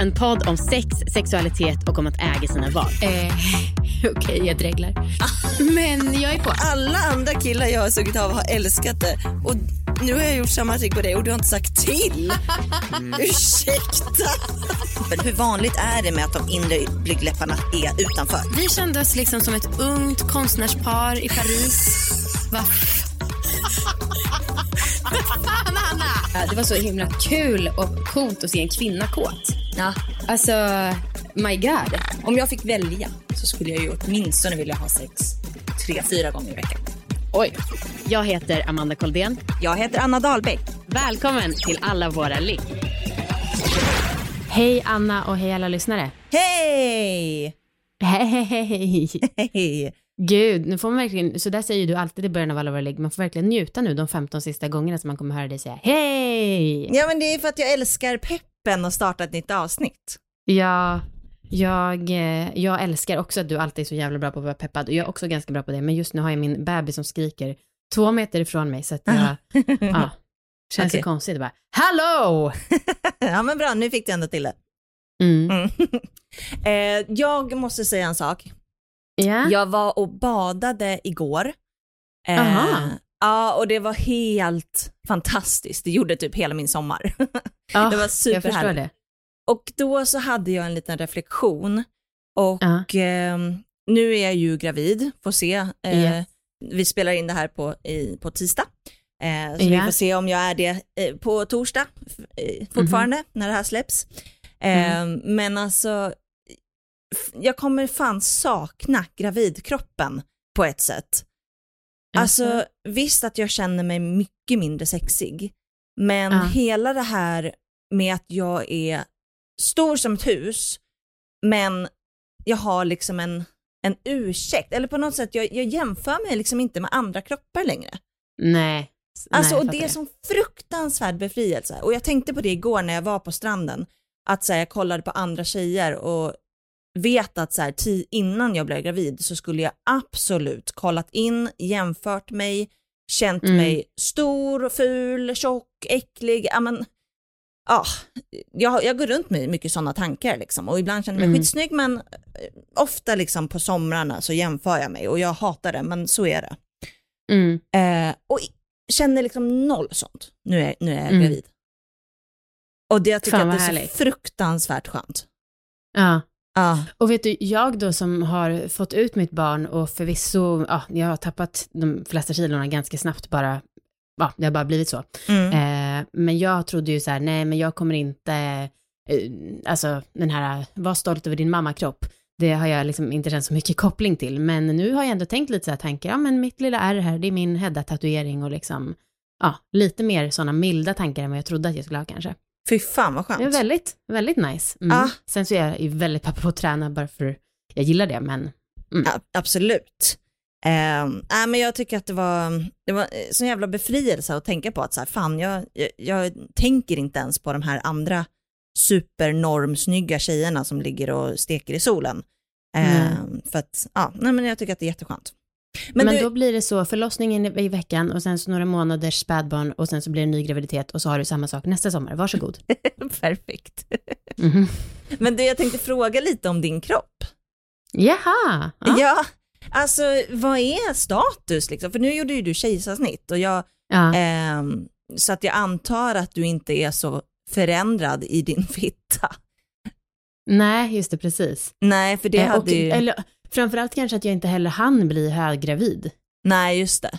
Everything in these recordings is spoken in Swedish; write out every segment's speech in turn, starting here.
En podd om sex, sexualitet och om att äga sina val. Eh, Okej, jag dreglar. Men jag är på. Alla andra killar jag har sugit av har älskat det. Och nu har jag gjort samma trick på dig och du har inte sagt till. Ursäkta. Men hur vanligt är det med att de inre blygdläpparna är utanför? Vi kände oss liksom som ett ungt konstnärspar i Paris. Va? Fan, Anna! Det var så himla kul och coolt att se en kvinna kåt. Ja. Alltså, my god. Om jag fick välja så skulle jag ju åtminstone vilja ha sex tre, fyra gånger i veckan. Oj. Jag heter Amanda Koldén. Jag heter Anna Dahlbeck. Välkommen till Alla våra ligg. Hej Anna och hej alla lyssnare. Hej! Hej, hej! Gud, nu får man verkligen, så där säger du alltid i början av alla våra ligg. Man får verkligen njuta nu de 15 sista gångerna som man kommer höra dig säga hej. Ja men det är för att jag älskar peppen och starta ett nytt avsnitt. Ja, jag, eh, jag älskar också att du alltid är så jävla bra på att vara peppad. Och jag är också ganska bra på det, men just nu har jag min bebis som skriker två meter ifrån mig så att jag, ja, känns Okej. så konstigt. Det bara, hallå! ja men bra, nu fick du ändå till det. Mm. Mm. eh, jag måste säga en sak. Ja. Jag var och badade igår. Eh. Ja, och det var helt fantastiskt. Det gjorde typ hela min sommar. Ja, det var superhärligt. det. Och då så hade jag en liten reflektion och Ja. ehm, nu är jag ju gravid, får se. Eh, Yes. Vi spelar in det här på, i, på tisdag. Eh, så vi Ja. får se om jag är det eh, på torsdag eh, fortfarande Mhm. när det här släpps. Eh, Men alltså, jag kommer fan sakna gravidkroppen på ett sätt. Alltså visst att jag känner mig mycket mindre sexig, men Ja. hela det här med att jag är stor som ett hus, men jag har liksom en, en ursäkt, eller på något sätt, jag, jag jämför mig liksom inte med andra kroppar längre. Nej. Alltså, Nej, och det är som fruktansvärd befrielse. Och jag tänkte på det igår när jag var på stranden, att så här, jag kollade på andra tjejer och vet att så här, innan jag blev gravid så skulle jag absolut kollat in, jämfört mig, känt Mm. mig stor, ful, tjock, äcklig. Ja, men, ja, jag, jag går runt med mycket sådana tankar liksom. och ibland känner jag mig Mm. skitsnygg men eh, ofta liksom på somrarna så jämför jag mig och jag hatar det men så är det. Mm. Eh, och känner liksom noll sånt. Nu är, nu är jag Mm. gravid. Och det, jag tycker att det är så härligt. fruktansvärt skönt. Ja. Ja. Och vet du, jag då som har fått ut mitt barn och förvisso, ja, jag har tappat de flesta kilorna ganska snabbt bara, ja, det har bara blivit så. Mm. Eh, men jag trodde ju så här, nej men jag kommer inte, eh, alltså den här, var stolt över din mammakropp. Det har jag liksom inte känt så mycket koppling till. Men nu har jag ändå tänkt lite så här tankar, ja men mitt lilla ärr här, det är min Hedda-tatuering och liksom, ja, lite mer sådana milda tankar än vad jag trodde att jag skulle ha kanske. Fy fan vad skönt. Är väldigt, väldigt nice. Mm. Ja. Sen så är jag ju väldigt peppad på att träna bara för jag gillar det, men Ja, absolut. Eh, nej, men jag tycker att det var, det var eh, sån jävla befrielse att tänka på att så här, fan, jag, jag, jag tänker inte ens på de här andra supernormsnygga tjejerna som ligger och steker i solen. Eh, för att, ja, nej, men jag tycker att det är jätteskönt. Men, Men, du, då blir det så, förlossningen i veckan och sen så några månaders spädbarn och sen så blir det en ny graviditet och så har du samma sak nästa sommar. Varsågod. perfekt. Mhm. Men du, jag tänkte fråga lite om din kropp. Jaha! Ja. Ja, alltså vad är status liksom? För nu gjorde ju du kejsarsnitt och jag, ja. ehm, så att jag antar att du inte är så förändrad i din fitta. Nej, just det, precis. Nej, för det Eh, hade och, ju, Eller framförallt kanske att jag inte heller hann bli höggravid. nej just det.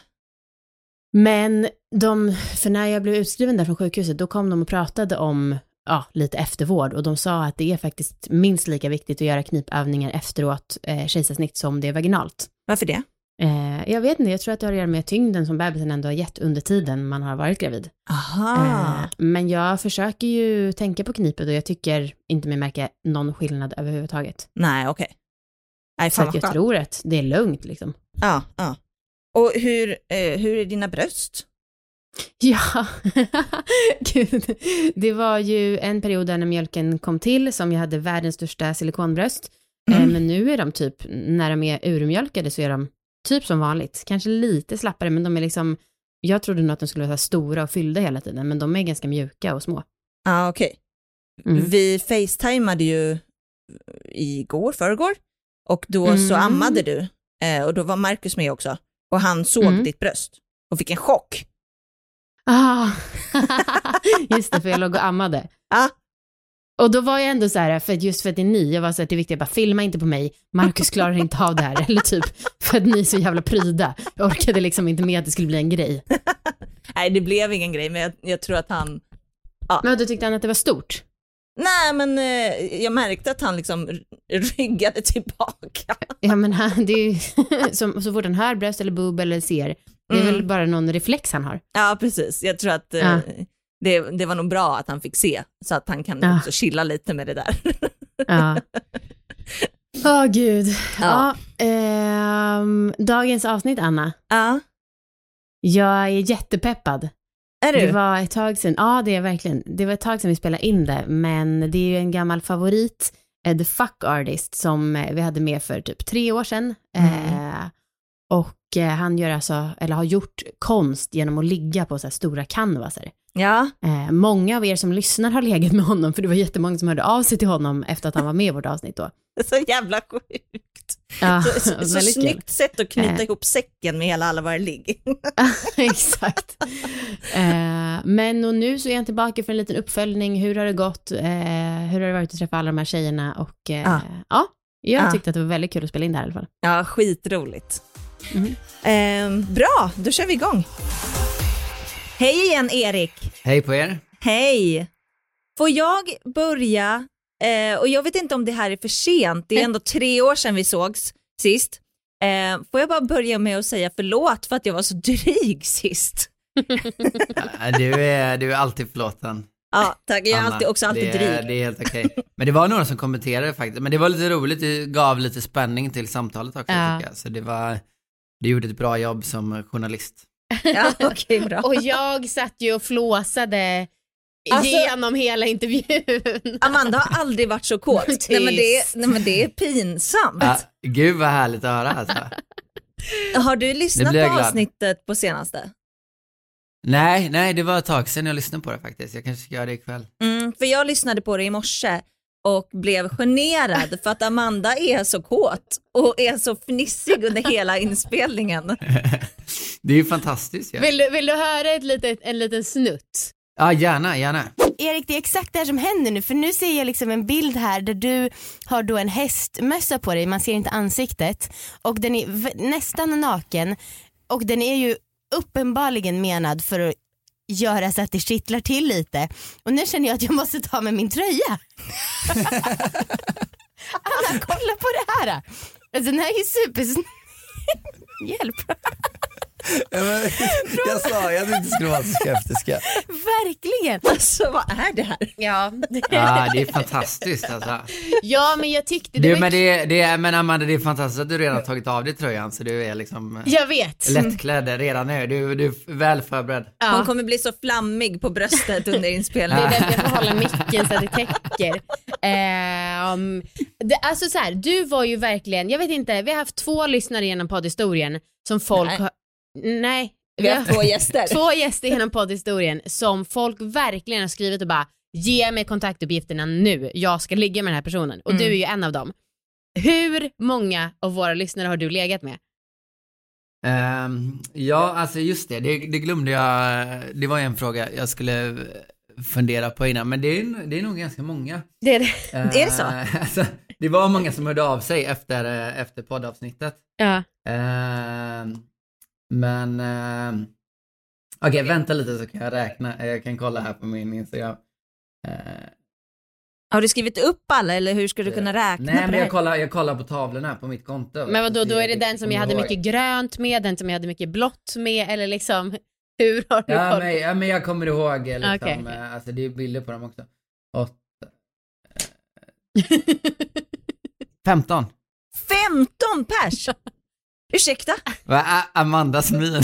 Men de, för när jag blev utskriven där från sjukhuset, då kom de och pratade om ja, lite eftervård och de sa att det är faktiskt minst lika viktigt att göra knipövningar efteråt eh, kejsarsnitt som det är vaginalt. Varför det? Eh, jag vet inte, jag tror att det har att göra med tyngden som bebisen ändå har gett under tiden man har varit gravid. Aha. Eh, men jag försöker ju tänka på knipet och jag tycker inte mig märka någon skillnad överhuvudtaget. Nej, okej. Nej, Så fan att jag skönt. tror att det är lugnt liksom. Ja, ja. Och hur, eh, hur är dina bröst? Ja, Gud. det var ju en period där när mjölken kom till som jag hade världens största silikonbröst. Eh, Mm. Men nu är de typ, när de är urmjölkade så är de typ som vanligt. Kanske lite slappare, men de är liksom, jag trodde nog att de skulle vara stora och fyllda hela tiden, men de är ganska mjuka och små. Ja, okej. Mm. Vi facetimade ju igår, förrgår, och då så Mm. ammade du. Eh, och då var Marcus med också. Och han såg Mm. ditt bröst och fick en chock. Ah, just det, för jag låg och ammade. Ja. Och då var jag ändå så här, för att just för att det är ni, jag var så här, det är viktigt, jag bara filma inte på mig, Marcus klarar inte av det här, eller typ, för att ni är så jävla pryda. Jag orkade liksom inte med att det skulle bli en grej. Nej, det blev ingen grej, men jag, jag tror att han... Men då tyckte han att det var stort? Nej, men eh, jag märkte att han liksom ryggade tillbaka. Ja men han, det är ju, så, så fort han hör bröst eller boob eller ser, det är Mm. väl bara någon reflex han har. Ja, precis. Jag tror att eh, Ja. det, det var nog bra att han fick se, så att han kan Ja. också chilla lite med det där. Ja. Åh gud. Ja. Ja. ehm, dagens avsnitt, Anna. ja, Jag är jättepeppad. Är du? Det var ett tag sedan, ja det är verkligen, det var ett tag sedan vi spelade in det, men det är ju en gammal favorit, eh, The Fuck Artist, som eh, vi hade med för typ tre år sedan. Eh, och eh, han gör alltså, eller har gjort konst genom att ligga på så stora canvaser. Ja, Eh, många av er som lyssnar har legat med honom, för det var jättemånga som hörde av sig till honom efter att han var med i vårt avsnitt då. så jävla sjukt. Ja, Så, så, så kul. snyggt sätt att knyta Eh. ihop säcken med hela alla våra ligg. Exakt. Eh, men och nu så är han tillbaka för en liten uppföljning. Hur har det gått? Eh, hur har det varit att träffa alla de här tjejerna? Och eh, Ja. ja, jag Ja. tyckte att det var väldigt kul att spela in det här i alla fall. Ja, skitroligt. Mhm. Eh, bra, då kör vi igång. Hej igen Erik. Hej på er. Hej! Får jag börja, eh, och jag vet inte om det här är för sent, det är ändå tre år sedan vi sågs sist. Eh, får jag bara börja med att säga förlåt för att jag var så dryg sist? Du är, du är alltid förlåten. Ja, tack. Jag är Anna. alltid, också alltid det, är- dryg. Det är helt okej. Men det var några som kommenterade faktiskt. Men det var lite roligt, det gav lite spänning till samtalet också Ja. tycker jag. Så det var, du gjorde ett bra jobb som journalist. Ja, okej, bra. Och jag satt ju och flåsade Alltså- genom hela intervjun. Amanda har aldrig varit så kåt. Nej, men det är, nej men det är pinsamt. Ja, gud vad härligt att höra alltså. Har du lyssnat på glad. avsnittet på senaste? Nej, nej, det var ett tag sedan jag lyssnade på det faktiskt. Jag kanske ska göra det ikväll. Mm, för jag lyssnade på det i morse och blev generad för att Amanda är så kåt och är så fnissig under hela inspelningen. Det är ju fantastiskt ju. Vill, du, vill du höra ett litet, en liten snutt? Ja, gärna, gärna. Erik, det är exakt det här som händer nu för nu ser jag liksom en bild här där du har då en hästmössa på dig, man ser inte ansiktet och den är nästan naken och den är ju uppenbarligen menad för att göra så att det kittlar till lite och nu känner jag att jag måste ta med min tröja. Anna kolla på det här. Alltså den här är ju super... Hjälp. jag sa jag att det inte skulle vara så skeptiska. Verkligen. Alltså vad är det här? Ja. Ja, det är fantastiskt alltså. ja, men jag tyckte det Du, var... men, det, det är, men Amanda, det är fantastiskt att du redan tagit av dig tröjan så du är liksom eh, Jag vet. lättklädd redan nu. Du, du är väl förberedd. Ja. Hon kommer bli så flammig på bröstet under Det inspelningen. är därför jag får hålla micken så att det täcker. Ehm, det, alltså så här, du var ju verkligen, jag vet inte, vi har haft två lyssnare genom poddhistorien som folk Nej. Nej, Vi har två gäster. två gäster genom poddhistorien som folk verkligen har skrivit och bara ge mig kontaktuppgifterna nu, jag ska ligga med den här personen och du Mm. är ju en av dem. Hur många av våra lyssnare har du legat med? Ehm, ja, alltså just det, det, det glömde jag. Det var en fråga jag skulle fundera på innan, men det är, det är nog ganska många. Det är det. Är det så? Alltså, det var många som hörde av sig efter, eh, efter poddavsnittet. Ja. Ehm, men, ehm, okej vänta lite så kan jag räkna, jag kan kolla här på min Instagram. Eh, Har du skrivit upp alla eller hur ska du kunna räkna nej på men det jag kollar, jag kollar på tavlorna här på mitt konto. Men vadå, då är det den som jag hade mycket grönt med, den som jag hade mycket blått med eller liksom hur har du Ja koll? men, ja men jag kommer ihåg eh, liksom, okej. eh, alltså det är bilder på dem också. Åtta. 15. 15 pers! Ursäkta? Va, Amandas min. Om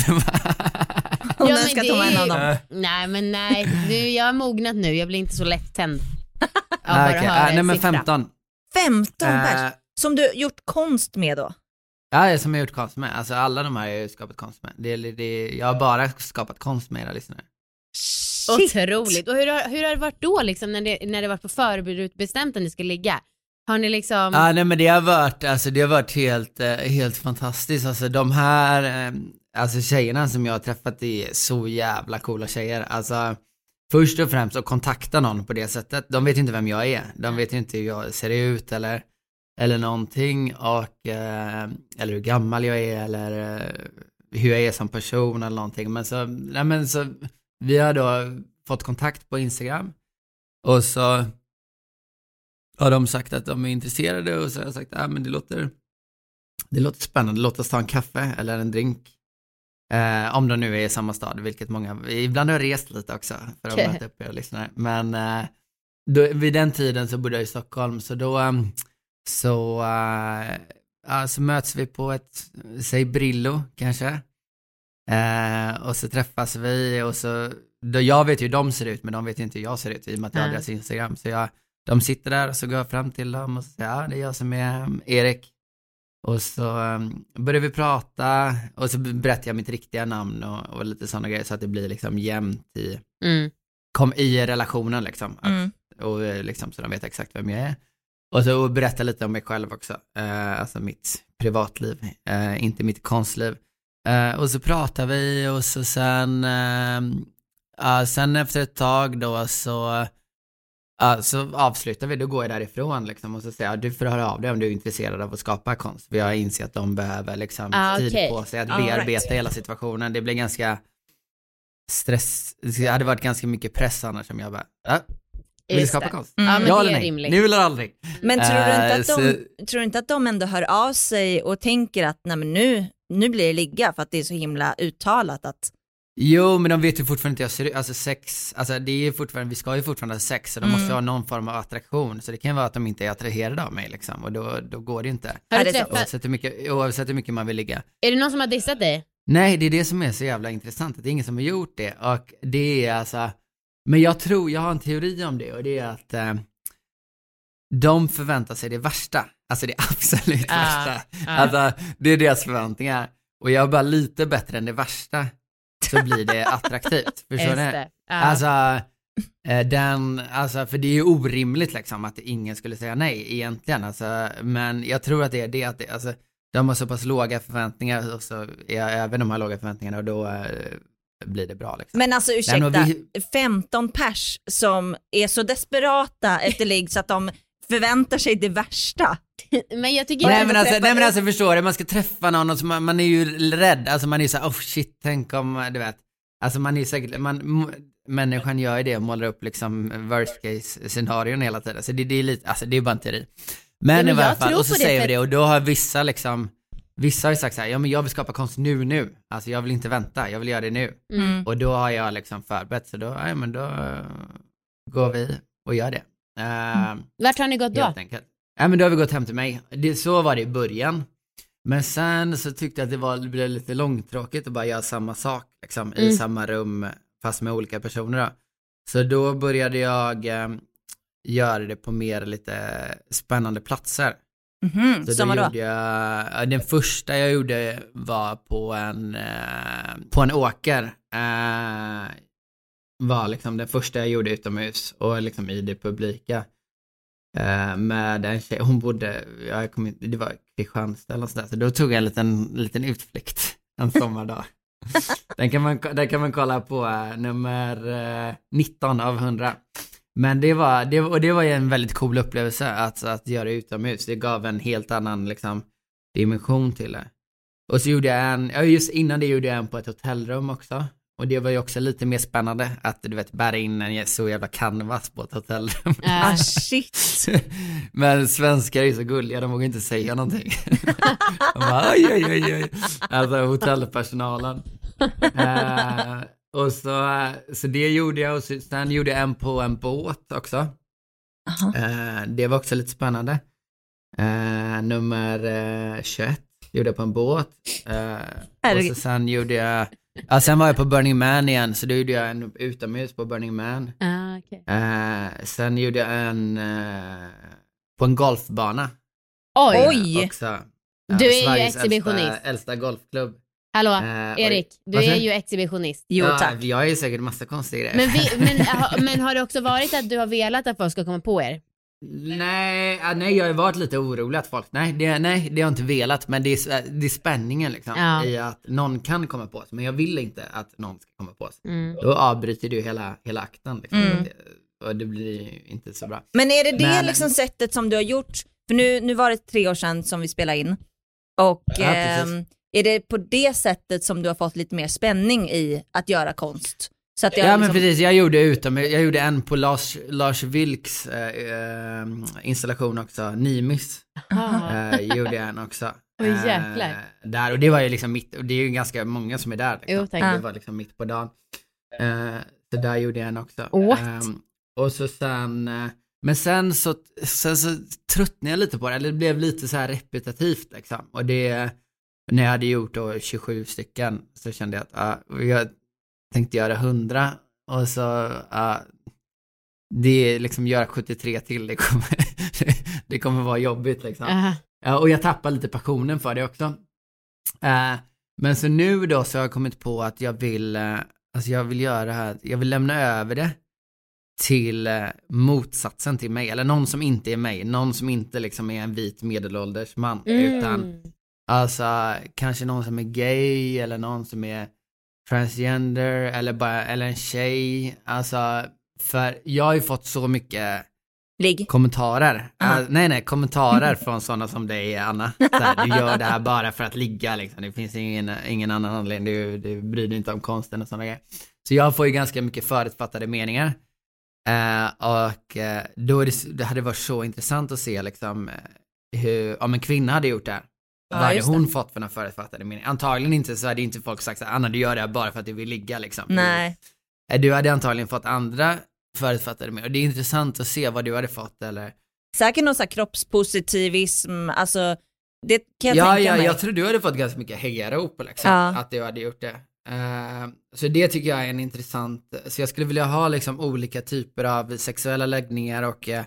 Ja, den men ska det ta en av dem. Nej men nej, nu, jag har mognat nu, jag blir inte så lättänd. Ah, bara okej. höra Ah, nej men siffra. 15. 15 Eh, pers. Som du gjort konst med då? Ja, jag som jag har gjort konst med. Alltså alla de här har jag ju skapat konst med. Det, är- det, jag har bara skapat konst med era lyssnare. Shit. Otroligt. Och hur har, hur har det varit då liksom när det, när det var på förutbestämt att ni ska ligga? Har ni liksom... Ja, nej men det har varit, alltså det har varit helt, eh, helt fantastiskt. Alltså de här, ehm, alltså tjejerna som jag har träffat är så jävla coola tjejer. Alltså först och främst att kontakta någon på det sättet. De vet inte vem jag är. De vet inte hur jag ser ut eller, eller någonting och, eh, eller hur gammal jag är eller eh, hur jag är som person eller någonting. Men så, nej men så, vi har då fått kontakt på Instagram och så har de sagt att de är intresserade och så har jag sagt, ja men det låter, det låter spännande, låt oss ta en kaffe eller en drink. Eh, om de nu är i samma stad, vilket många, ibland har jag rest lite också för att Okej. möta upp er lyssnare. Men eh, då, vid den tiden så bodde jag i Stockholm, så då um, så, eh, ja, så möts vi på ett, säg Brillo kanske. Eh, och så träffas vi och så, då, jag vet ju hur de ser ut men de vet ju inte hur jag ser ut i och med att jag har deras Instagram. Så jag, de sitter där och så går jag fram till dem och säger ja det är jag som är um, Erik. Och så um, börjar vi prata och så berättar jag mitt riktiga namn och, och lite sådana grejer så att det blir liksom jämnt i, Mm. kom i relationen liksom. Att, Mm. och eh, liksom så de vet exakt vem jag är. Och så berätta lite om mig själv också, eh, alltså mitt privatliv, eh, inte mitt konstliv. Eh, och så pratar vi och så sen, eh, ja, sen efter ett tag då så, ja, så avslutar vi, då går jag därifrån liksom och så säger jag, du får höra av dig om du är intresserad av att skapa konst. För jag inser att de behöver liksom Ah, tid okej. på sig att All right. bearbeta hela situationen. Det blir ganska stress, det hade varit ganska mycket press annars om jag bara, ja, vill du skapa konst? Ja men ja eller nej? rimligt. Nu eller aldrig? Men tror du, inte Eh, att de, tror du inte att de ändå hör av sig och tänker att nej, men nu, nu blir det ligga för att det är så himla uttalat att Jo, men de vet ju fortfarande inte jag ser ut. Alltså sex, alltså det är ju fortfarande, vi ska ju fortfarande ha sex, så de måste ju ha någon form av attraktion. Så det kan ju vara att de inte är attraherade av mig liksom, och då, då går det inte. Har du sant. träffat, Oavsett hur, mycket, oavsett hur mycket man vill ligga. är det någon som har dissat dig? Nej, det är det som är så jävla intressant, att det är ingen som har gjort det. Och det är alltså, men jag tror, jag har en teori om det, och det är att eh, de förväntar sig det värsta. Alltså det absolut Ah, värsta. ah. Alltså, det är deras förväntningar. Och jag är bara lite bättre än det värsta, så blir det attraktivt. Förstår ni? Ja. Alltså, eh, den, alltså, för det är ju orimligt liksom att ingen skulle säga nej egentligen. Alltså, men jag tror att det är det att det, alltså, de har så pass låga förväntningar och så är jag även de här låga förväntningarna och då eh, blir det bra liksom. Men alltså ursäkta, vi- 15 pers som är så desperata efter ligg så att de förväntar sig det värsta. Men jag tycker Nej men, alltså, nej men alltså förstår du, man ska träffa någon och så man, man är ju rädd, alltså man är ju såhär, oh shit, tänk om, du vet. Alltså man är ju säkert, man, människan gör ju det och målar upp liksom worst case scenarion hela tiden. Så det, det är lite, alltså det är bara en teori. Men, men i jag fall, och så det, säger vi det och då har vissa liksom, vissa har ju sagt så här, ja men jag vill skapa konst nu nu. Alltså jag vill inte vänta, jag vill göra det nu. Mm. Och då har jag liksom förberett, så då, ja men då går vi och gör det. Eh, Vart har ni gått då? Enkelt. Ja men då har vi gått hem till mig. Det, så var det i början. Men sen så tyckte jag att det, var, det blev lite långtråkigt att bara göra samma sak liksom, i Mm. samma rum fast med olika personer då. Så då började jag eh, göra det på mer lite spännande platser. Mhm, Så som då gjorde jag, ja, den första jag gjorde var på en, eh, på en åker. Eh, var liksom den första jag gjorde utomhus och liksom i det publika. Eh, med en tjej, hon bodde, jag kom in, det var Kristianstad eller sådär, så då tog jag en liten, liten utflykt en sommardag. den, kan man, den kan man kolla på eh, nummer eh, 19 av 100. Men det var, det, och det var ju en väldigt cool upplevelse att, att göra utomhus. Det gav en helt annan liksom, dimension till det. Och så gjorde jag en, ja just innan det gjorde jag en på ett hotellrum också. Och det var ju också lite mer spännande att du vet bära in en så jävla canvas på ett hotellrum. Äh, Ah shit. Men svenskar är så gulliga, de vågar inte säga någonting. de bara, oj, oj, oj, oj. Alltså hotellpersonalen. Eh, och så, så det gjorde jag och så- sen gjorde jag en på en båt också. Aha. Eh, det var också lite spännande. Eh, nummer eh, 21 gjorde jag på en båt. Eh, och så sen gjorde jag, ja sen var jag på Burning Man igen, så då gjorde jag en utomhus på Burning Man. Ah, okej. Eh, sen gjorde jag en eh, på en golfbana. Oj! Oj. Också. Eh, Du är ju Sveriges exhibitionist. Äldsta, äldsta golfklubb. Hallå, Eh. Erik, du är ju exhibitionist. Jo ja, tack. Jag är säkert massa konstiga grejer. Men, vi, men, men har det också varit att du har velat att folk ska komma på er? Nej, nej, jag har varit lite orolig att folk, nej det, nej, det har jag inte velat, men det är, det är spänningen liksom Ja. i att någon kan komma på oss, men jag vill inte att någon ska komma på oss. Mm. Då avbryter du hela, hela akten liksom. Mm. Det, och det blir inte så bra. Men är det det Men- liksom sättet som du har gjort, för nu, nu var det tre år sedan som vi spelade in, och Ja, ehm, är det på det sättet som du har fått lite mer spänning i att göra konst? Så att det Ja har men liksom, precis, jag gjorde utom, jag gjorde en på Lars, Lars Vilks eh, eh, installation också, Nimis. Eh, gjorde jag en också. Oj, jäklar. Eh, där, och det var ju liksom mitt, och det är ju ganska många som är där. Liksom. Jo. Det var liksom mitt på dagen. Eh, så där gjorde jag en också. What? Ehm, och så sen, eh, men sen så, sen så tröttnade jag lite på det, eller det blev lite så här repetitivt liksom. Och det, när jag hade gjort då 27 stycken så kände jag att ah, jag tänkte göra 100 och så, ah, det är liksom göra 73 till, det kommer, det kommer vara jobbigt liksom. Aha. Ja, och jag tappar lite passionen för det också. Eh, men så nu då så har jag kommit på att jag vill, eh, alltså jag vill göra det här, jag vill lämna över det till eh, motsatsen till mig, eller någon som inte är mig, någon som inte liksom är en vit medelålders man, utan Mm. alltså kanske någon som är gay eller någon som är transgender eller bara, eller en tjej, alltså för jag har ju fått så mycket ligg. kommentarer. Aha. Uh, nej, nej, kommentarer från sådana som dig, Anna. Så här, du gör det här bara för att ligga liksom. Det finns ingen, ingen annan anledning. Du, du bryr dig inte om konsten och sådana grejer. Så jag får ju ganska mycket förutfattade meningar. Eh, och eh, då det, det hade varit så intressant att se liksom eh, hur, om en kvinna hade gjort det här. Ja, Vad hade hon fått för några förutfattade meningar? Antagligen inte så hade inte folk sagt så här, Anna du gör det här bara för att du vill ligga liksom. Nej. Eh, Du hade antagligen fått andra förutfattade meningar. Och det är intressant att se vad du hade fått eller Säkert någon sån här kroppspositivism, alltså det kan jag ja, tänka ja, mig. jag tror du hade fått ganska mycket hejarop liksom, Ja. att du hade gjort det. Eh, så det tycker jag är en intressant, så jag skulle vilja ha liksom olika typer av sexuella läggningar och eh,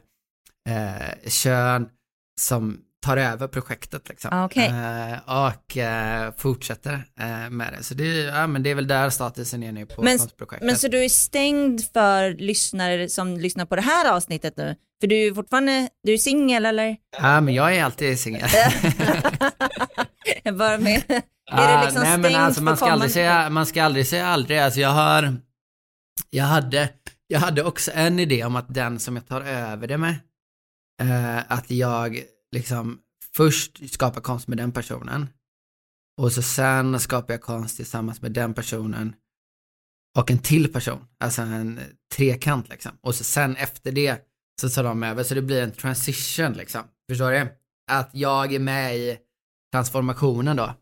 kön som tar över projektet liksom. Ah, okej. Eh, och eh, fortsätter eh, med det. Så det, ja, men det är väl där statusen är nu på Men- konstprojektet. Men så du är stängd för lyssnare som lyssnar på det här avsnittet nu? För du är fortfarande, du är singel eller? Ja, men jag är alltid singel. Bara med. Är Ah, du liksom nej, stängd men alltså, man, ska aldrig säga, man ska aldrig säga aldrig. Alltså, jag har, jag hade, jag hade också en idé om att den som jag tar över det med, eh, att jag liksom först skapa konst med den personen och så sen skapar jag konst tillsammans med den personen och en till person, alltså en trekant liksom. Och så sen efter det så tar de över, så det blir en transition liksom. Förstår du? Att jag är med i transformationen då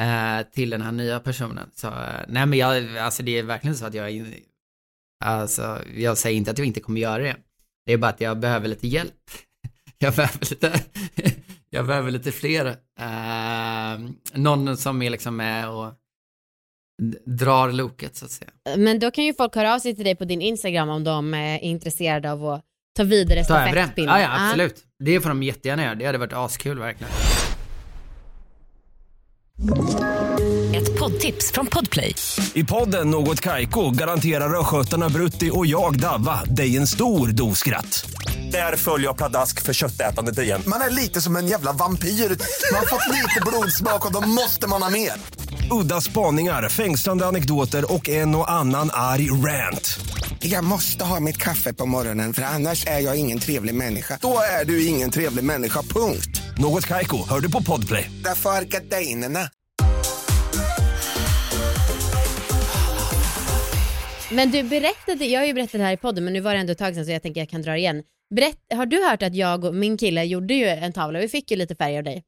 eh, till den här nya personen. Så eh, nej men jag, alltså det är verkligen så att jag, är- alltså jag säger inte att jag inte kommer göra det. Det är bara att jag behöver lite hjälp. Jag behöver lite, jag behöver lite fler. Eh, någon som är liksom med och drar loket så att säga. Men då kan ju folk höra av sig till dig på din Instagram om de är intresserade av att ta vidare stafettpinnen. Ja, ja, absolut. Det får de jättegärna göra. Det hade varit askul verkligen. Ett poddtips från Podplay. I podden Något Kaiko garanterar östgötarna Brutti och jag, Davva, dig en stor dos skratt. Där följer jag pladask för köttätandet igen. Man är lite som en jävla vampyr. Man har fått lite blodsmak och då måste man ha mer. Udda spaningar, fängslande anekdoter och en och annan arg rant. Jag måste ha mitt kaffe på morgonen för annars är jag ingen trevlig människa. Då är du ingen trevlig människa, punkt. Något Kaiko, hör du på Podplay. Därför är gardinerna. Men du berättade, jag har ju berättat det här i podden men nu var det ändå ett tag sedan så jag tänker jag kan dra igen. Berätt, har du hört att jag och min kille gjorde ju en tavla, vi fick ju lite färg av dig.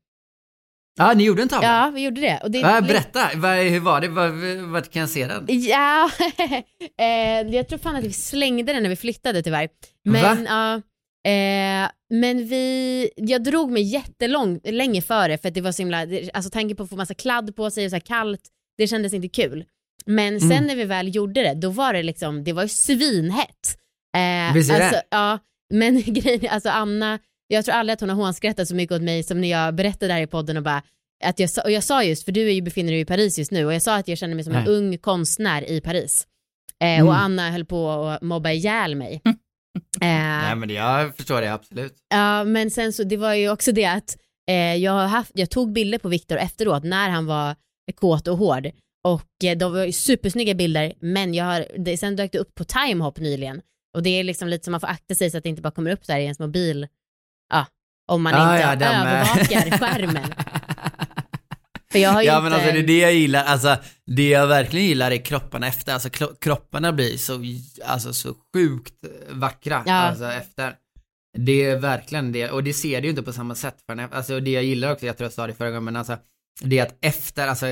Ja, ni gjorde en tavla? Ja, vi gjorde det. Och det Ja, berätta, hur var det? Vad, vart kan jag se den? Ja, eh, jag tror fan att vi slängde den när vi flyttade tyvärr. Men, Va? Eh, men vi, jag drog mig jättelångt, länge före för att det var så himla, alltså tanken på att få massa kladd på sig och så här kallt, det kändes inte kul. Men sen Mm. när vi väl gjorde det, då var det liksom, det var ju svinhett. Eh, Visst är det? alltså, Ja, men grejen alltså Anna, jag tror aldrig att hon har hånskrattat så mycket åt mig som när jag berättade här i podden och bara, att jag, och jag sa just, för du är ju, befinner dig i Paris just nu och jag sa att jag känner mig som en Nej. ung konstnär i Paris. Eh, Mm. Och Anna höll på att mobba ihjäl mig. Eh, Nej men jag förstår det absolut. Ja, men sen så det var ju också det att eh, jag, har haft, jag tog bilder på Viktor efteråt när han var kåt och hård och eh, de var ju supersnygga bilder men jag har, det, sen dök det upp på timehop nyligen och det är liksom lite som man får akta sig så att det inte bara kommer upp så här i ens mobil, ja, om man Ah, inte ja, övervakar skärmen. För jag har ju Ja inte... men alltså det är det jag gillar, alltså det jag verkligen gillar är kropparna efter, alltså kropparna blir så, alltså så sjukt vackra, Ja. alltså efter. Det är verkligen det, och det ser du ju inte på samma sätt för alltså det jag gillar också, jag tror jag sa det förra gången, men alltså det är att efter, alltså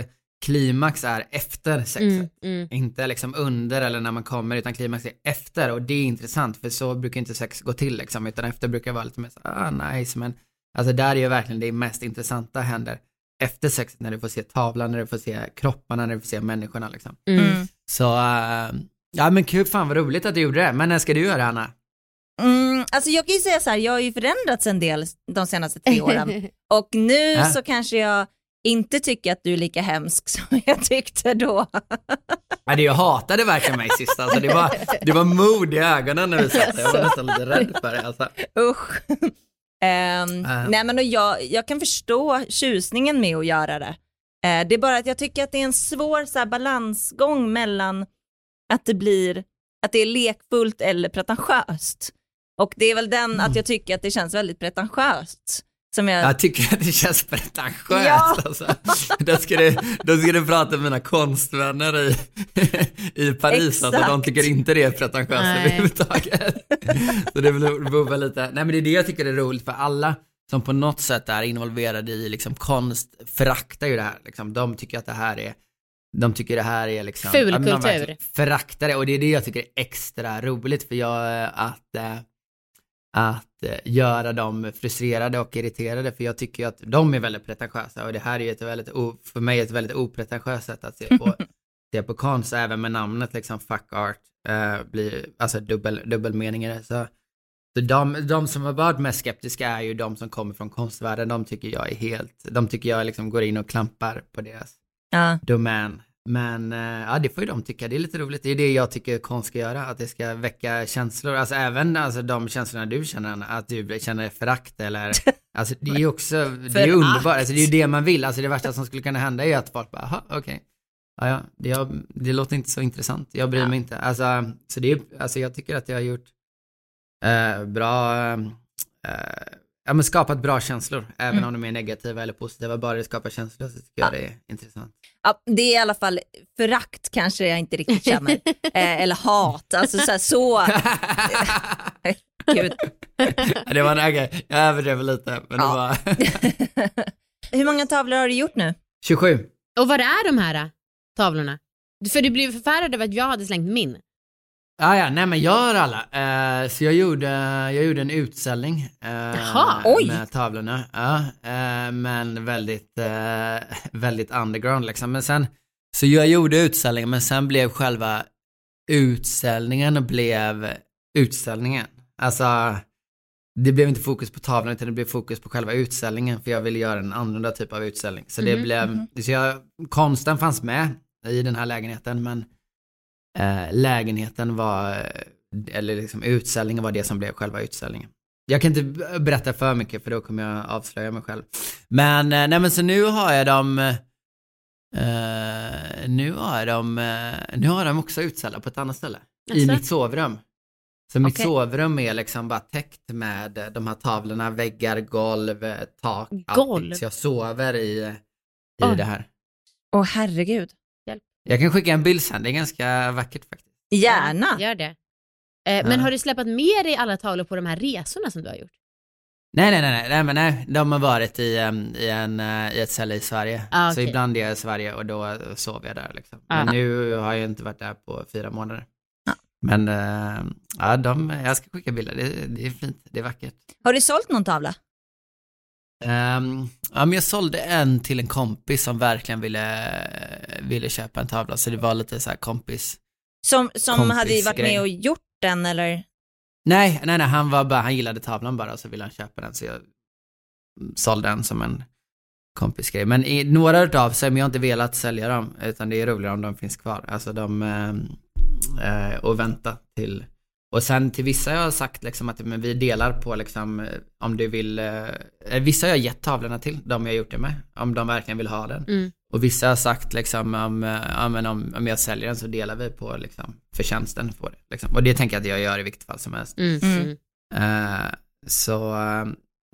klimax är efter sexet. Mm, mm. Inte liksom under eller när man kommer utan klimax är efter och det är intressant för så brukar inte sex gå till liksom utan efter brukar vara lite mer så ah nice men alltså där är ju verkligen det mest intressanta händer efter sexet när du får se tavlan, när du får se kropparna, när du får se människorna liksom. Mm. Så äh, ja men kul, fan vad roligt att du gjorde det. Men när ska du göra det Anna? Mm, alltså jag kan ju säga så här, jag har ju förändrats en del de senaste tre åren. Och nu så kanske jag inte tycker att du är lika hemsk som jag tyckte då. Det jag hatade verkligen mig sist alltså. Det var, det var mod i ögonen när vi satt där. Jag var nästan lite rädd för det alltså. Usch. Ehm, Äh. Nej men och jag, jag kan förstå tjusningen med att göra det. Eh, det är bara att jag tycker att det är en svår så här, balansgång mellan att det blir, att det är lekfullt eller pretentiöst. Och det är väl den Mm. att jag tycker att det känns väldigt pretentiöst. Som jag, Jag tycker att det känns pretentiöst Ja. alltså. Då ska, du, då ska du prata med mina konstvänner i, i Paris, alltså, de tycker inte det är pretentiöst överhuvudtaget. Så det beror väl lite, nej men det är det jag tycker är roligt för alla som på något sätt är involverade i liksom konst föraktar ju det här, liksom. de tycker att det här är de tycker det här är liksom Ful kultur. Föraktar det och det är det jag tycker är extra roligt för jag, eh, att eh, att eh, göra dem frustrerade och irriterade för jag tycker ju att de är väldigt pretentiösa och det här är ju ett väldigt, för mig ett väldigt opretentiöst sätt att se på, se på konst, även med namnet liksom fuck art, eh, blir alltså dubbel, dubbelmening i det. Så, så de, de som har varit mest skeptiska är ju de som kommer från konstvärlden, de tycker jag är helt, de tycker jag liksom går in och klampar på deras ja. domän. Men eh, ja, det får ju de tycka. Det är lite roligt. Det är det jag tycker konst ska göra. Att det ska väcka känslor. Alltså även alltså, de känslorna du känner, att du känner förakt eller... Alltså det är ju också, det är underbart. Alltså, det är ju det man vill. Alltså det värsta som skulle kunna hända är ju att folk bara, jaha, okej. Ja, ja, det, jag, det låter inte så intressant. Jag bryr mig inte. Alltså, så det är alltså jag tycker att jag har gjort eh, bra, eh, ja men skapat bra känslor. Även Mm. om de är negativa eller positiva. Bara det skapar känslor så tycker jag det är intressant. Ja, det är i alla fall förakt kanske jag inte riktigt känner. eh, eller hat, alltså så. Här, så Gud. Ja, det var en jag överdrev lite, men Ja. det var Hur många tavlor har du gjort nu? 27. Och vad är de här äh, tavlorna? För du blev förfärad över att jag hade slängt min. Ah, ja, nej men jag har alla. Eh, så jag gjorde, jag gjorde en utställning eh, Jaha, oj. med tavlorna. Ja, eh, men väldigt, väldigt underground liksom. Men sen, så jag gjorde utställningen men sen blev själva utställningen blev utställningen. Alltså, det blev inte fokus på tavlan utan det blev fokus på själva utställningen för jag ville göra en annorlunda typ av utställning. Så det Mhm, blev, så jag, konsten fanns med i den här lägenheten men lägenheten var, eh, eller liksom utställningen var det som blev själva utställningen. Jag kan inte berätta för mycket för då kommer jag avslöja mig själv. Men, eh, nej men så nu har jag dem, eh, nu har de, eh, nu har de också utställda på ett annat ställe. I Jaså? mitt sovrum. Så mitt sovrum är liksom bara täckt med eh, de här tavlorna, väggar, golv, eh, tak, allting. Golv? Så jag sover i, i Oj. det här. Åh herregud. Jag kan skicka en bild sen, det är ganska vackert faktiskt. Gärna. Gör det. Eh, Men Ja. har du släpat med dig alla tavlor på de här resorna som du har gjort? Nej, nej, nej, nej, nej, men nej, de har varit i, i, en, eh, i ett ställe i Sverige. Ah, Så okej. ibland är jag i Sverige och då sover jag där liksom. Ah. Men nu har jag inte varit där på fyra månader. Men eh, ja, de, jag ska skicka bilder, det, det är fint, det är vackert. Har du sålt någon tavla? Um, ja, men jag sålde en till en kompis som verkligen ville, ville köpa en tavla, så det var lite så här kompis. Som, som hade varit Kompisgrej. med och gjort den eller? Nej, nej, nej, han var bara, han gillade tavlan bara och så ville han köpa den så jag sålde den som en kompisgrej. Men i några utav sig, men jag har inte velat sälja dem, utan det är roligare om de finns kvar. Alltså de, eh, eh, och vänta till, och sen till vissa jag har sagt liksom att men vi delar på liksom, eh, om du vill, eh, eh, vissa har jag gett tavlorna till, de jag gjort det med, om de verkligen vill ha den. Mm. Och vissa har sagt liksom om, eh, ja, men om, om jag säljer den så delar vi på liksom förtjänsten på det. Liksom. Och det tänker jag att jag gör i vilket fall som helst. Mm. Mm. Eh, så, eh,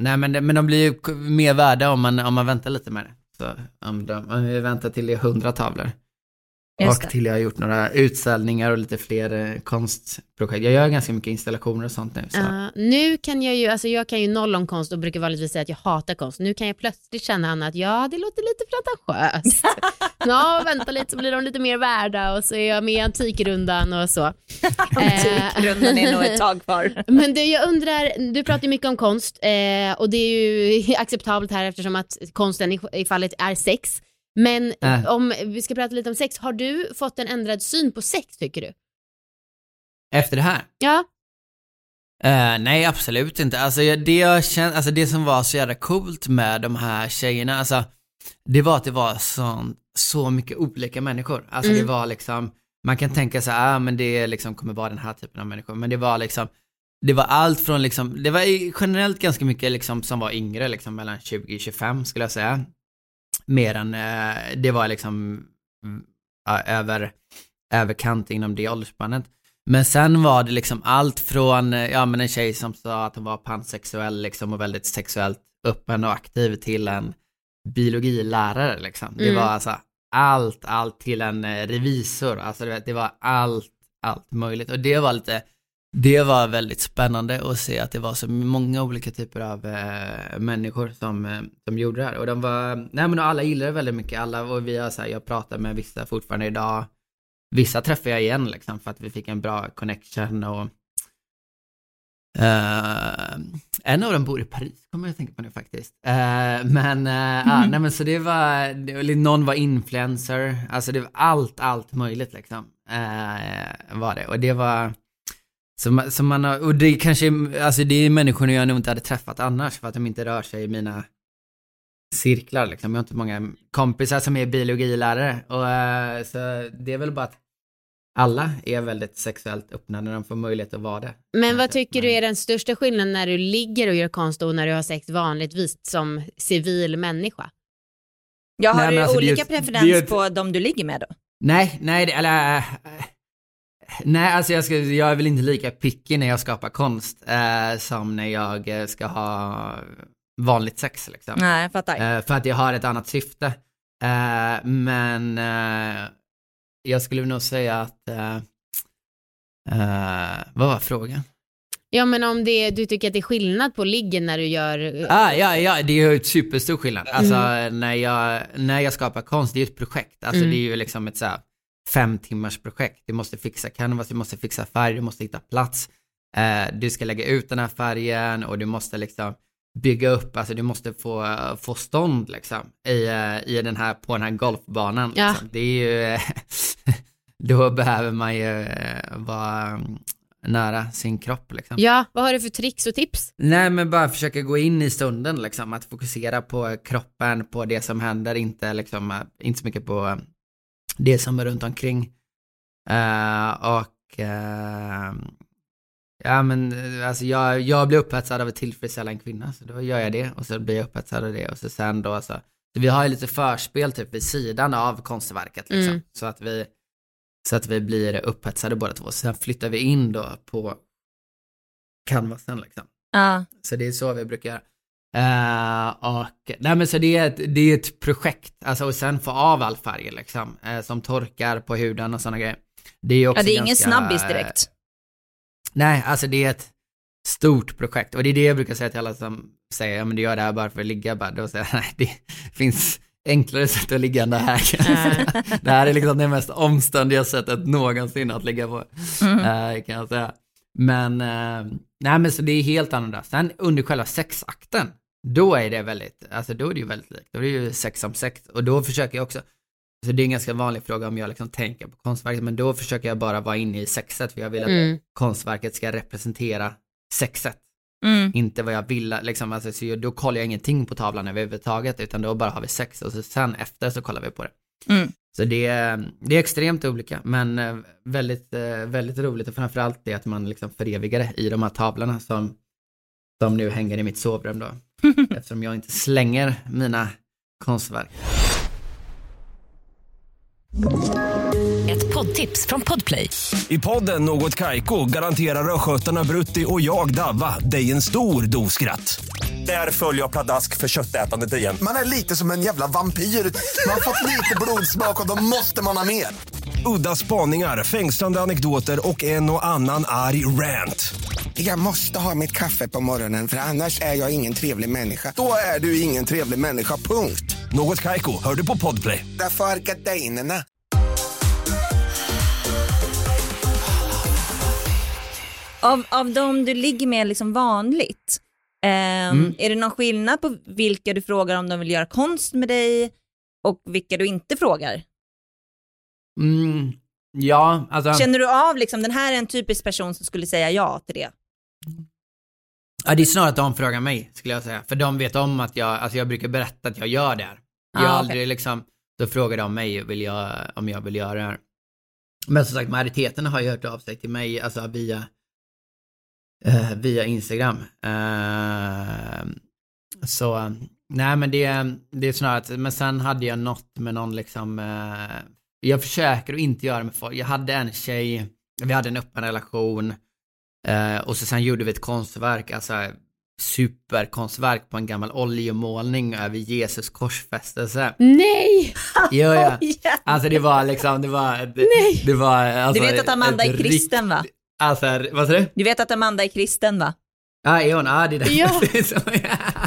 nej men, det, men de blir ju mer värda om man, om man väntar lite med det. Så om, de, om vi väntar till det är hundra tavlor. Just och det. till jag har gjort några utställningar och lite fler eh, konstprojekt. Jag gör ganska mycket installationer och sånt nu. Så. Ja, nu kan jag ju, alltså jag kan ju noll om konst och brukar vanligtvis säga att jag hatar konst. Nu kan jag plötsligt känna Anna att ja, det låter lite pretentiöst. ja, vänta lite så blir de lite mer värda och så är jag med i Antikrundan och så. Antikrundan är nog ett tag kvar. Men du, jag undrar, du pratar ju mycket om konst eh, och det är ju acceptabelt här eftersom att konsten i, i fallet är sex. Men Äh. om vi ska prata lite om sex, har du fått en ändrad syn på sex tycker du? Efter det här? Ja. Eh, nej, absolut inte. Alltså det jag kände, alltså det som var så jävla coolt med de här tjejerna, alltså det var att det var sån, så mycket olika människor. Alltså Mm. det var liksom, man kan tänka sig, ah, men det liksom kommer vara den här typen av människor, men det var liksom, det var allt från liksom, det var generellt ganska mycket liksom som var yngre, liksom mellan 20 och 25 skulle jag säga. Mer än, eh, det var liksom mm, ja, över, överkant inom det åldersspannet. Men sen var det liksom allt från, eh, ja men en tjej som sa att hon var pansexuell liksom och väldigt sexuellt öppen och aktiv till en biologilärare liksom. Det Mm. var alltså allt, allt till en eh, revisor, alltså det var allt, allt möjligt. Och det var lite, det var väldigt spännande att se att det var så många olika typer av eh, människor som, eh, som gjorde det här. Och de var, nej men alla gillade det väldigt mycket, alla, och vi har så här, jag pratar med vissa fortfarande idag, vissa träffar jag igen liksom för att vi fick en bra connection och eh, en av dem bor i Paris, kommer jag att tänka på nu faktiskt. Eh, men, uh, ah, nej men så det var, det, någon var influencer, alltså det var allt, allt möjligt liksom. var det, och det var, så man, så man har, och det kanske, alltså det är människor jag nog inte hade träffat annars för att de inte rör sig i mina cirklar liksom. Jag har inte många kompisar som är biologilärare och eh, så det är väl bara att alla är väldigt sexuellt öppna när de får möjlighet att vara det. Men vad tycker du är den största skillnaden när du ligger och gör konst och när du har sex vanligtvis som civil människa? Jag har Nej, du alltså, är olika är preferens ett- på de du ligger med då? Nej, nej, det- eller... eh, Nej, alltså jag, ska, jag är väl inte lika picky när jag skapar konst eh, som när jag eh, ska ha vanligt sex liksom. Nej, jag fattar. Eh, för att jag har ett annat syfte. Eh, men eh, jag skulle nog säga att... Eh, eh, vad var frågan? Ja men om det, du tycker att det är skillnad på liggen när du gör... Ah, ja, ja, det är ju ett superstor skillnad. Alltså Mm. när, jag, när jag skapar konst, det är ju ett projekt. Alltså Mm. det är ju liksom ett så här fem timmars projekt. Du måste fixa canvas, du måste fixa färg, du måste hitta plats. Eh, du ska lägga ut den här färgen och du måste liksom bygga upp, alltså du måste få, få stånd liksom i, eh, i den här, på den här golfbanan. Ja. Liksom. Det är ju, då behöver man ju eh, vara mm, nära sin kropp liksom. Ja, vad har du för tricks och tips? Nej men bara försöka gå in i stunden liksom, att fokusera på kroppen, på det som händer, inte liksom, eh, inte så mycket på det som är runt omkring. Eh, och eh, ja men eh, alltså jag, jag blir upphetsad av att tillfredsställa en kvinna, så då gör jag det och så blir jag upphetsad av det och så sen då så, så vi har ju lite förspel typ vid sidan av konstverket liksom, Mm. så att vi så att vi blir upphetsade båda två. Sen flyttar vi in då på canvasen liksom. Ja. Så det är så vi brukar göra. Eh, och, nej men så det är, ett, det är ett projekt, alltså och sen få av all färg liksom, eh, som torkar på huden och sådana grejer. Det är också ja, det är ingen ganska, snabbis direkt. Nej, alltså det är ett stort projekt och det är det jag brukar säga till alla som säger, ja men du gör det här bara för att ligga bara, då säger jag, nej det finns enklare sätt att ligga än det här. Det här är liksom det mest omständiga sättet någonsin att ligga på, Mm. kan jag säga. Men, eh, nej men så det är helt annorlunda. Sen under själva sexakten, då är det väldigt, alltså då är det ju väldigt likt. Då är det ju sex som sex. Och då försöker jag också, så det är en ganska vanlig fråga om jag liksom tänker på konstverket, men då försöker jag bara vara inne i sexet, för jag vill att Mm. konstverket ska representera sexet. Mm. Inte vad jag vill, liksom, alltså, så då kollar jag ingenting på tavlan överhuvudtaget, utan då bara har vi sex och så sen efter så kollar vi på det. Mm. Så det, är- det är extremt olika, men eh, väldigt, eh, väldigt roligt och framförallt det att man liksom förevigar det i de här tavlorna som, som nu hänger i mitt sovrum då. eftersom jag inte slänger mina konstverk. Ett poddtips från Podplay. I podden Något Kaiko garanterar östgötarna Brutti och jag, Davva, dig en stor dos skratt. Där följer jag pladask för köttätandet igen. Man är lite som en jävla vampyr. Man har fått lite blodsmak och då måste man ha mer. Udda spaningar, fängslande anekdoter och en och annan arg rant. Jag måste ha mitt kaffe på morgonen för annars är jag ingen trevlig människa. Då är du ingen trevlig människa, punkt. Något Kaiko, hör du på Podplay. Därför är gardinerna. Av, av de du ligger med liksom vanligt, Mm. är det någon skillnad på vilka du frågar om de vill göra konst med dig och vilka du inte frågar? Mm, ja, alltså. Känner du av liksom, den här är en typisk person som skulle säga ja till det? Ja, det är snarare att de frågar mig, skulle jag säga. För de vet om att jag, alltså jag brukar berätta att jag gör det här. Jag Ah, aldrig liksom, då frågar de mig vill jag, om jag vill göra det här. Men som sagt, majoriteten har ju hört av sig till mig, alltså via, eh, via Instagram. Eh, så, nej men det, det är snarare att, men sen hade jag något med någon liksom, eh, jag försöker att inte göra med folk. Jag hade en tjej, vi hade en öppen relation, Eh, och så sen gjorde vi ett konstverk, alltså superkonstverk på en gammal oljemålning över Jesus korsfästelse. Nej! Jo, ja. Ja. Alltså det var liksom, det var... Det, Nej. det var alltså, Du vet att Amanda är kristen va? Alltså, vad sa du? Du vet att Amanda är kristen va? Ja, hon? Ja, det är det. Ja.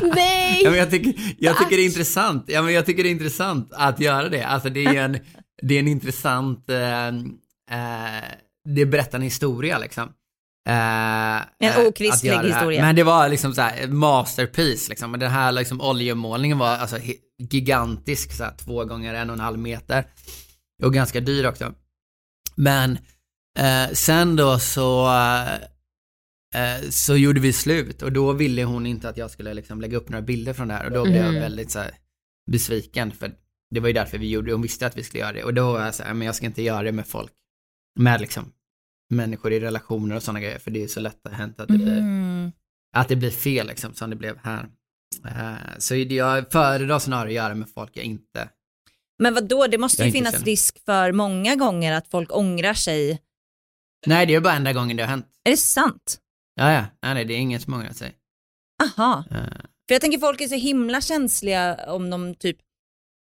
Nej! Ja, men jag tycker, jag tycker det är intressant. Ja, men jag tycker det är intressant att göra det. Alltså det är en, det är en intressant, eh, eh, det berättar en historia liksom. Eh, En eh, okristlig historia. Men det var liksom så här masterpiece liksom. Den här liksom oljemålningen var alltså gigantisk, så här, två gånger en och en halv meter. Och ganska dyr också. Men eh, sen då så eh, så gjorde vi slut och då ville hon inte att jag skulle liksom lägga upp några bilder från det här och då blev jag Mhm. väldigt så här, besviken för det var ju därför vi gjorde det, hon visste att vi skulle göra det och då var jag så här, men jag ska inte göra det med folk, med liksom människor i relationer och sådana grejer för det är så lätt att hänt att det blir, Mm. att det blir fel liksom som det blev här. Eh, så jag föredrar snarare att göra med folk jag inte, Men vad då? det måste Jag ju finnas känner. risk för många gånger att folk ångrar sig. Nej det är bara enda gången det har hänt. Är det sant? Ja, ja, nej, nej det är inget som ångrar sig. Aha. Eh, För jag tänker folk är så himla känsliga om de typ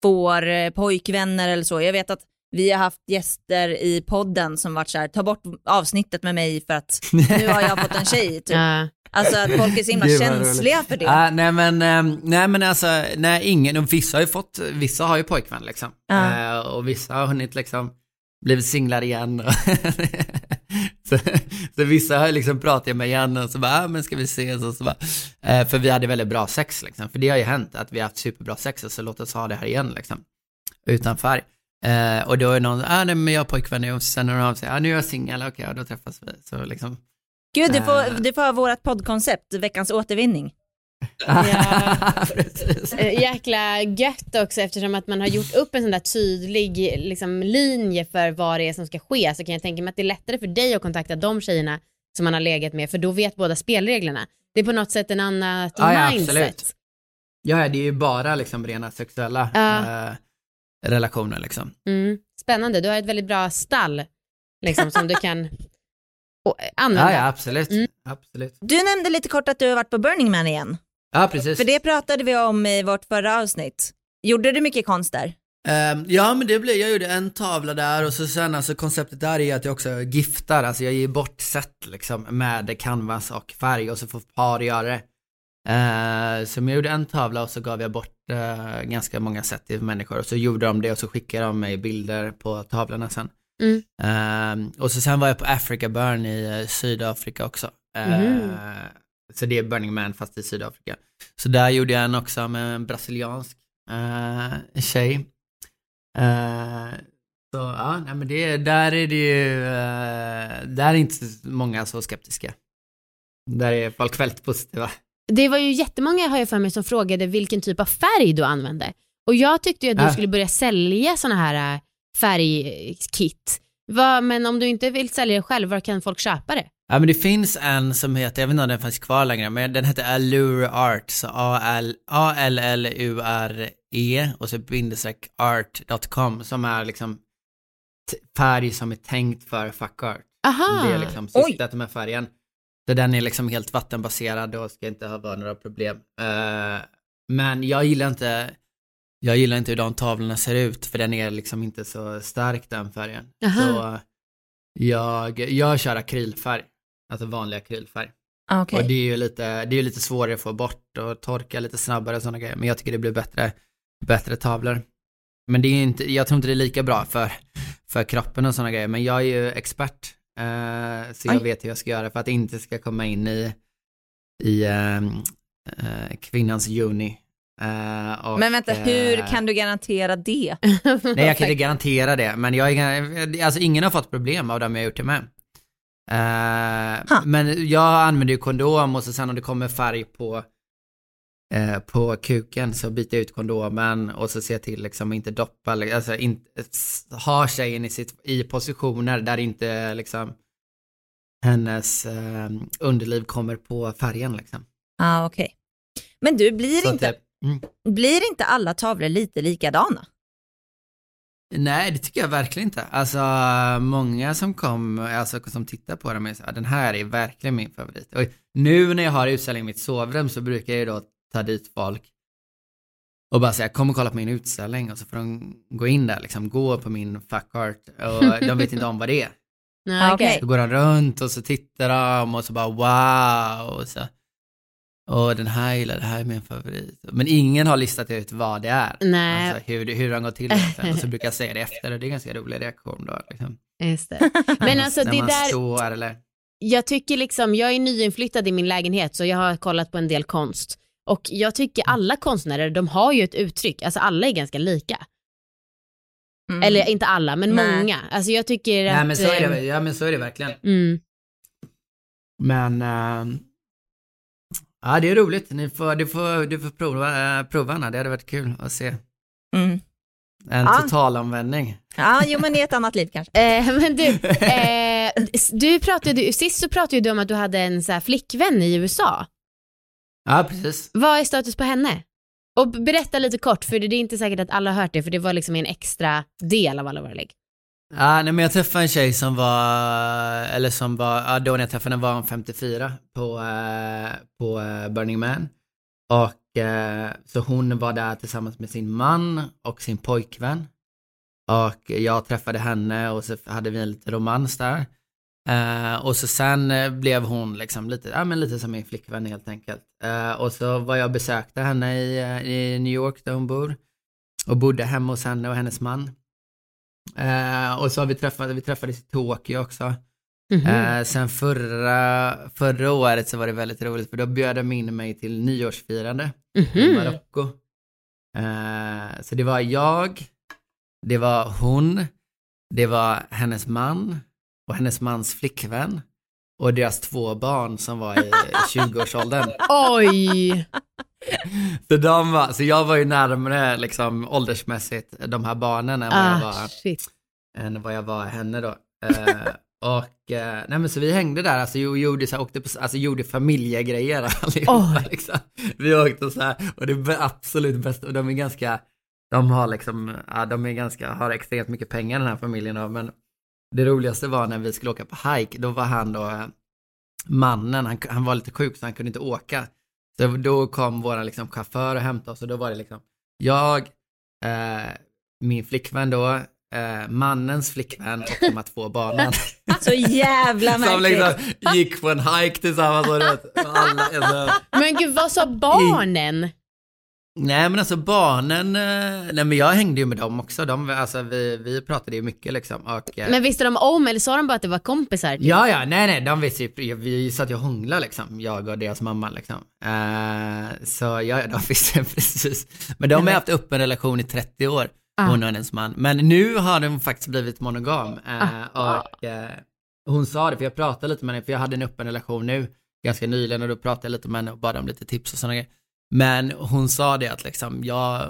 får eh, pojkvänner eller så. Jag vet att vi har haft gäster i podden som varit så här, ta bort avsnittet med mig för att nu har jag fått en tjej. Typ. Ja. Alltså att folk är så himla känsliga för det. Ja, nej men, ehm, nej men alltså, nej ingen, vissa har ju fått, vissa har ju pojkvän liksom. Ja. Eh, och vissa har hunnit liksom, blivit singlar igen. Så, så vissa har liksom pratat med igen och så bara, ah, men ska vi ses och så bara, eh, för vi hade väldigt bra sex liksom. För det har ju hänt att vi har haft superbra sex och så låt oss ha det här igen liksom. Utan färg. Eh, och då är någon, ah, nej men jag har påkvän nu och sen när de av sig, ah, nu är jag singel, okej, ja, då träffas vi. Så liksom. Gud, du Eh. får, du får ha vårt poddkoncept, veckans återvinning. Ja. Eh, Jäkla gött också eftersom att man har gjort upp en sån där tydlig liksom, linje för vad det är som ska ske så kan jag tänka mig att det är lättare för dig att kontakta de tjejerna som man har legat med för då vet båda spelreglerna. Det är på något sätt en annat Ja, ja, mindset. absolut. Ja, det är ju bara liksom rena sexuella Ja. eh, relationer liksom. Mm. Spännande, du har ett väldigt bra stall liksom, som du kan och, använda. Ja, ja, absolut. Mm. absolut. Du nämnde lite kort att du har varit på Burning Man igen. Ja, precis. För det pratade vi om i vårt förra avsnitt. Gjorde du mycket konst där? Ehm, ja, men det blev, jag gjorde en tavla där och så sen alltså konceptet där är att jag också giftar, alltså jag ger bort set liksom med canvas och färg och så får par göra det. Eh, så jag gjorde en tavla och så gav jag bort eh, ganska många set till människor och så gjorde de det och så skickade de mig bilder på tavlorna sen. Mm. Eh, och så sen var jag på Africa Burn i eh, Sydafrika också. Mhm. Så det är Burning Man fast i Sydafrika. Så där gjorde jag en också med en brasiliansk eh, tjej. Eh, så ja, nej, men det, där är det ju, eh, där är inte många så skeptiska. Där är folk väldigt positiva. Det var ju jättemånga har jag för mig som frågade vilken typ av färg du använde. Och jag tyckte ju att du Ah. skulle börja sälja sådana här äh, färgkit. Men om du inte vill sälja det själv, var kan folk köpa det? Ja men det finns en som heter, jag vet inte om den finns kvar längre, men den heter Allure Art, så A-L- A-L-L-U-R-E och så bindestreck art.com som är liksom färg som är tänkt för fuck art. Aha. Det är liksom syftet med färgen. Så den är liksom helt vattenbaserad och ska inte ha några problem. Eh, men jag gillar inte, jag gillar inte hur de tavlorna ser ut för den är liksom inte så stark den färgen. Aha. Så jag, jag kör akrylfärg, alltså vanlig akrylfärg. Ah, Okej. Och det är ju lite, det är lite svårare att få bort och torka lite snabbare och sådana grejer. Men jag tycker det blir bättre, bättre tavlor. Men det är inte, jag tror inte det är lika bra för, för kroppen och sådana grejer. Men jag är ju expert. eh, så jag Oj. vet hur jag ska göra för att det inte ska komma in i, i ehm, eh, kvinnans juni. Eh, och, Men vänta, hur eh, kan du garantera det? Nej, jag kan inte garantera det, men jag är, alltså ingen har fått problem av dem jag gjort det med. Eh, men jag använder ju kondom och så sen om det kommer färg på eh, på kuken så byter jag ut kondomen och så ser jag till liksom inte doppa, alltså inte, ha tjejen i, sitt, i positioner där inte liksom hennes eh, underliv kommer på färgen liksom. ah, okej. Men du, blir Så inte, det- mm. blir inte alla tavlor lite likadana? Nej, det tycker jag verkligen inte. Alltså, många som kom, alltså som tittar på dem är så här, den här är verkligen min favorit. Och nu när jag har utställning i mitt sovrum så brukar jag ju då ta dit folk och bara säga, kom och kolla på min utställning och så får de gå in där liksom, gå på min fuck art och de vet inte om vad det är. Ah, okej. Så går de runt och så tittar de och så bara wow och så och den här gillar, det här är min favorit. Men ingen har listat ut vad det är. Nej. Alltså hur, det- hur den går till egentligen. Och så brukar jag säga det efter och det är ganska rolig reaktion då. Liksom. Just det. Men alltså När det man där, står eller... jag tycker liksom, jag är nyinflyttad i min lägenhet så jag har kollat på en del konst. Och jag tycker alla konstnärer, de har ju ett uttryck, alltså alla är ganska lika. Mm. Eller inte alla, men Nej. många. Alltså jag tycker att... Nej men så är det, eh, ja men så är det verkligen. Mm. Men ehm, ja det är roligt. Ni får, du, får, du får prova, äh, prova Anna, det hade varit kul att se. Mm. En Ja. totalanvändning. Ja, jo men i ett annat liv kanske. Eh, men du, eh, du pratade, sist så pratade du om att du hade en så här flickvän i USA. Ja precis. Vad är status på henne? Och berätta lite kort, för det är inte säkert att alla har hört det, för det var liksom en extra del av alla våra lägg. Ah, nej men jag träffade en tjej som var, eller som var, ja då när jag träffade henne var hon 54 på, eh, på eh, Burning Man. Och eh, så hon var där tillsammans med sin man och sin pojkvän. Och jag träffade henne och så hade vi en liten romans där. Eh, och så sen eh, blev hon liksom lite, ja men lite som min flickvän helt enkelt. Eh, och så var jag och besökte henne i, eh, i New York där hon bor. Och bodde hemma hos henne och hennes man. Eh, och så har vi träffat, vi träffades i Tokyo också. Mhm. Eh, sen förra, förra året så var det väldigt roligt för då bjöd de in mig till nyårsfirande i Mhm. Marocko. Eh, så det var jag, det var hon, det var hennes man och hennes mans flickvän och deras två barn som var i 20-årsåldern. Oj! Så, de var, så jag var ju närmare liksom åldersmässigt de här barnen än vad jag Ah, var shit. än vad jag var henne då. Eh, och eh, nej men så vi hängde där, alltså gjorde, så här, åkte på, alltså gjorde familjegrejer allihopa Oj. liksom. Vi åkte så här, och det är absolut bästa, och de är ganska, de har liksom, ja de är ganska, har extremt mycket pengar den här familjen då, men det roligaste var när vi skulle åka på hike, då var han då, eh, mannen, han, han var lite sjuk så han kunde inte åka. Så då kom våra liksom chaufför och hämtade oss och då var det liksom jag, eh, min flickvän då, eh, mannens flickvän och de här två barnen. Så jävla Som märkligt. liksom gick på en hike tillsammans och alla, alltså, Men gud, vad sa barnen? Nej men alltså barnen, eh, nej men jag hängde ju med dem också, de, alltså vi, vi pratade ju mycket liksom och eh, Men visste de om eller sa de bara att det var kompisar? Ja, ja, nej, nej, de visste ju, vi satt ju och hånglade liksom, jag och deras mamma liksom. Eh, så ja, ja, de visste precis. Men de har haft öppen relation i 30 år, Ah. hon och hennes man. Men nu har de faktiskt blivit monogam. Eh, och eh, hon sa det, för jag pratade lite med henne, för jag hade en öppen relation nu, ganska nyligen, och då pratade jag lite med henne och bad om lite tips och sådana grejer. Men hon sa det att liksom, jag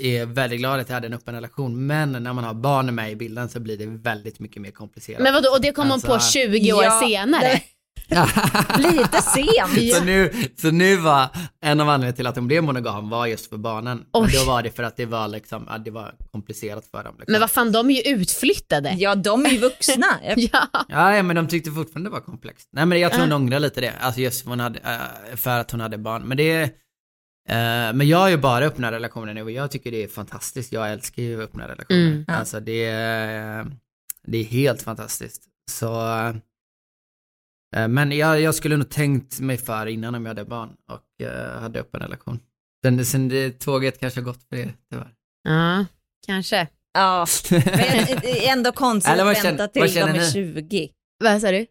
är väldigt glad att jag hade en öppen relation, men när man har barn med i bilden så blir det väldigt mycket mer komplicerat. Men vadå, och det kom hon på Alltså- 20 år Ja, senare? Lite sent. Så, nu, så nu var en av anledningarna till att hon blev monogam var just för barnen. Men Oj. då var det för att det var liksom, ja, det var komplicerat för dem. Liksom. Men vad fan, de är ju utflyttade. Ja, de är ju vuxna. Ja. Ja, men de tyckte fortfarande det var komplext. Nej men jag tror hon Ja. ångrar lite det, alltså just för, hon hade, eh, för att hon hade barn. Men det är, men jag har ju bara öppna relationer nu och jag tycker det är fantastiskt. Jag älskar ju öppna relationer. Mm. Ja. Alltså det är, det är helt fantastiskt. Så, eh, men jag, jag skulle nog tänkt mig för innan om jag hade barn och eh, hade öppen relation. Sen, sen det tåget kanske har gått för er, tyvärr. ja, kanske. Ja, men det ändå konstigt Eller att vänta till de är ni? 20. Vad sa du?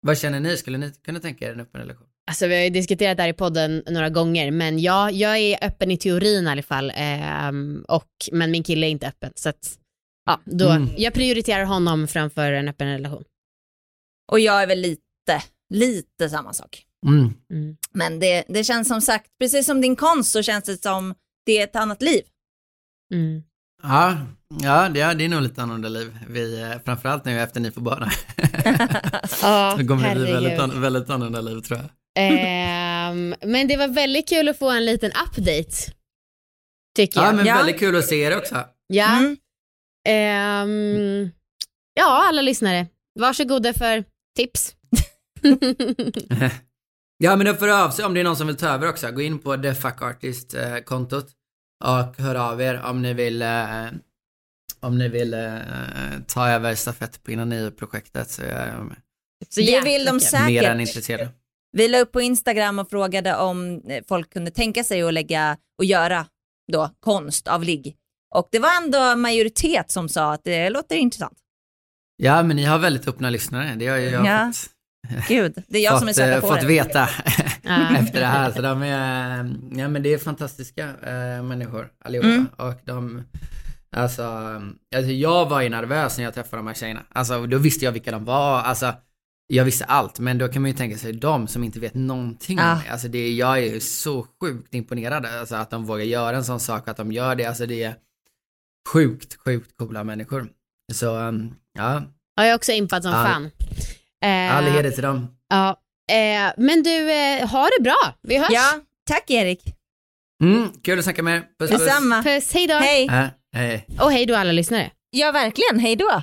Vad känner ni? Skulle ni kunna tänka er en öppen relation? Alltså vi har ju diskuterat det här i podden några gånger, men ja, jag är öppen i teorin i alla fall. ehm, och, men min kille är inte öppen, så att, ja, då, Mm. jag prioriterar honom framför en öppen relation. Och jag är väl lite, lite samma sak. Mm. Mm. Men det, det känns som sagt, precis som din konst så känns det som det är ett annat liv. Mm. Ja, ja det, är, det är nog lite annorlunda liv. Vi, eh, framförallt nu efter ni får barn. Ja, det kommer bli väldigt, väldigt annorlunda liv tror jag. Ehm, men det var väldigt kul att få en liten update. Tycker Ja, jag. men Ja. väldigt kul att se er också. Ja. Mm. Ehm, ja, alla lyssnare. Varsågoda för tips. Ja, men då får av sig om det är någon som vill ta över också. Gå in på The Fuck Artist-kontot och hör av er om ni vill eh, om ni vill eh, ta över stafettpinnen-projektet så är jag Så Det vill de säkert. mer än intresserad. Vi la upp på Instagram och frågade om eh, folk kunde tänka sig att lägga och göra då konst av ligg. Och det var ändå majoritet som sa att det låter intressant. Ja, men ni har väldigt öppna lyssnare. Det har ju jag Ja. fått, Gud, det är jag som är fått, eh, söta på fått det. veta efter det här. Så de är, ja men det är fantastiska äh, människor allihopa. Mm. Och de, alltså, alltså, jag var ju nervös när jag träffade de här tjejerna. Alltså då visste jag vilka de var. Alltså, jag visste allt, men då kan man ju tänka sig de som inte vet någonting Ja. mig. Alltså det, jag är ju så sjukt imponerad. Alltså att de vågar göra en sån sak, att de gör det. Alltså det är sjukt, sjukt coola människor. Så, um, ja, Ja, jag är också impad som All- fan. Eh, all heder till dem. Ja, eh, men du, eh, ha det bra. Vi hörs. Ja, tack Erik. Mm, kul att snacka med er. Puss, puss. Detsamma. Puss, hej då. Hej. Äh, hej. Och hej då alla lyssnare. Ja, verkligen. Hej då.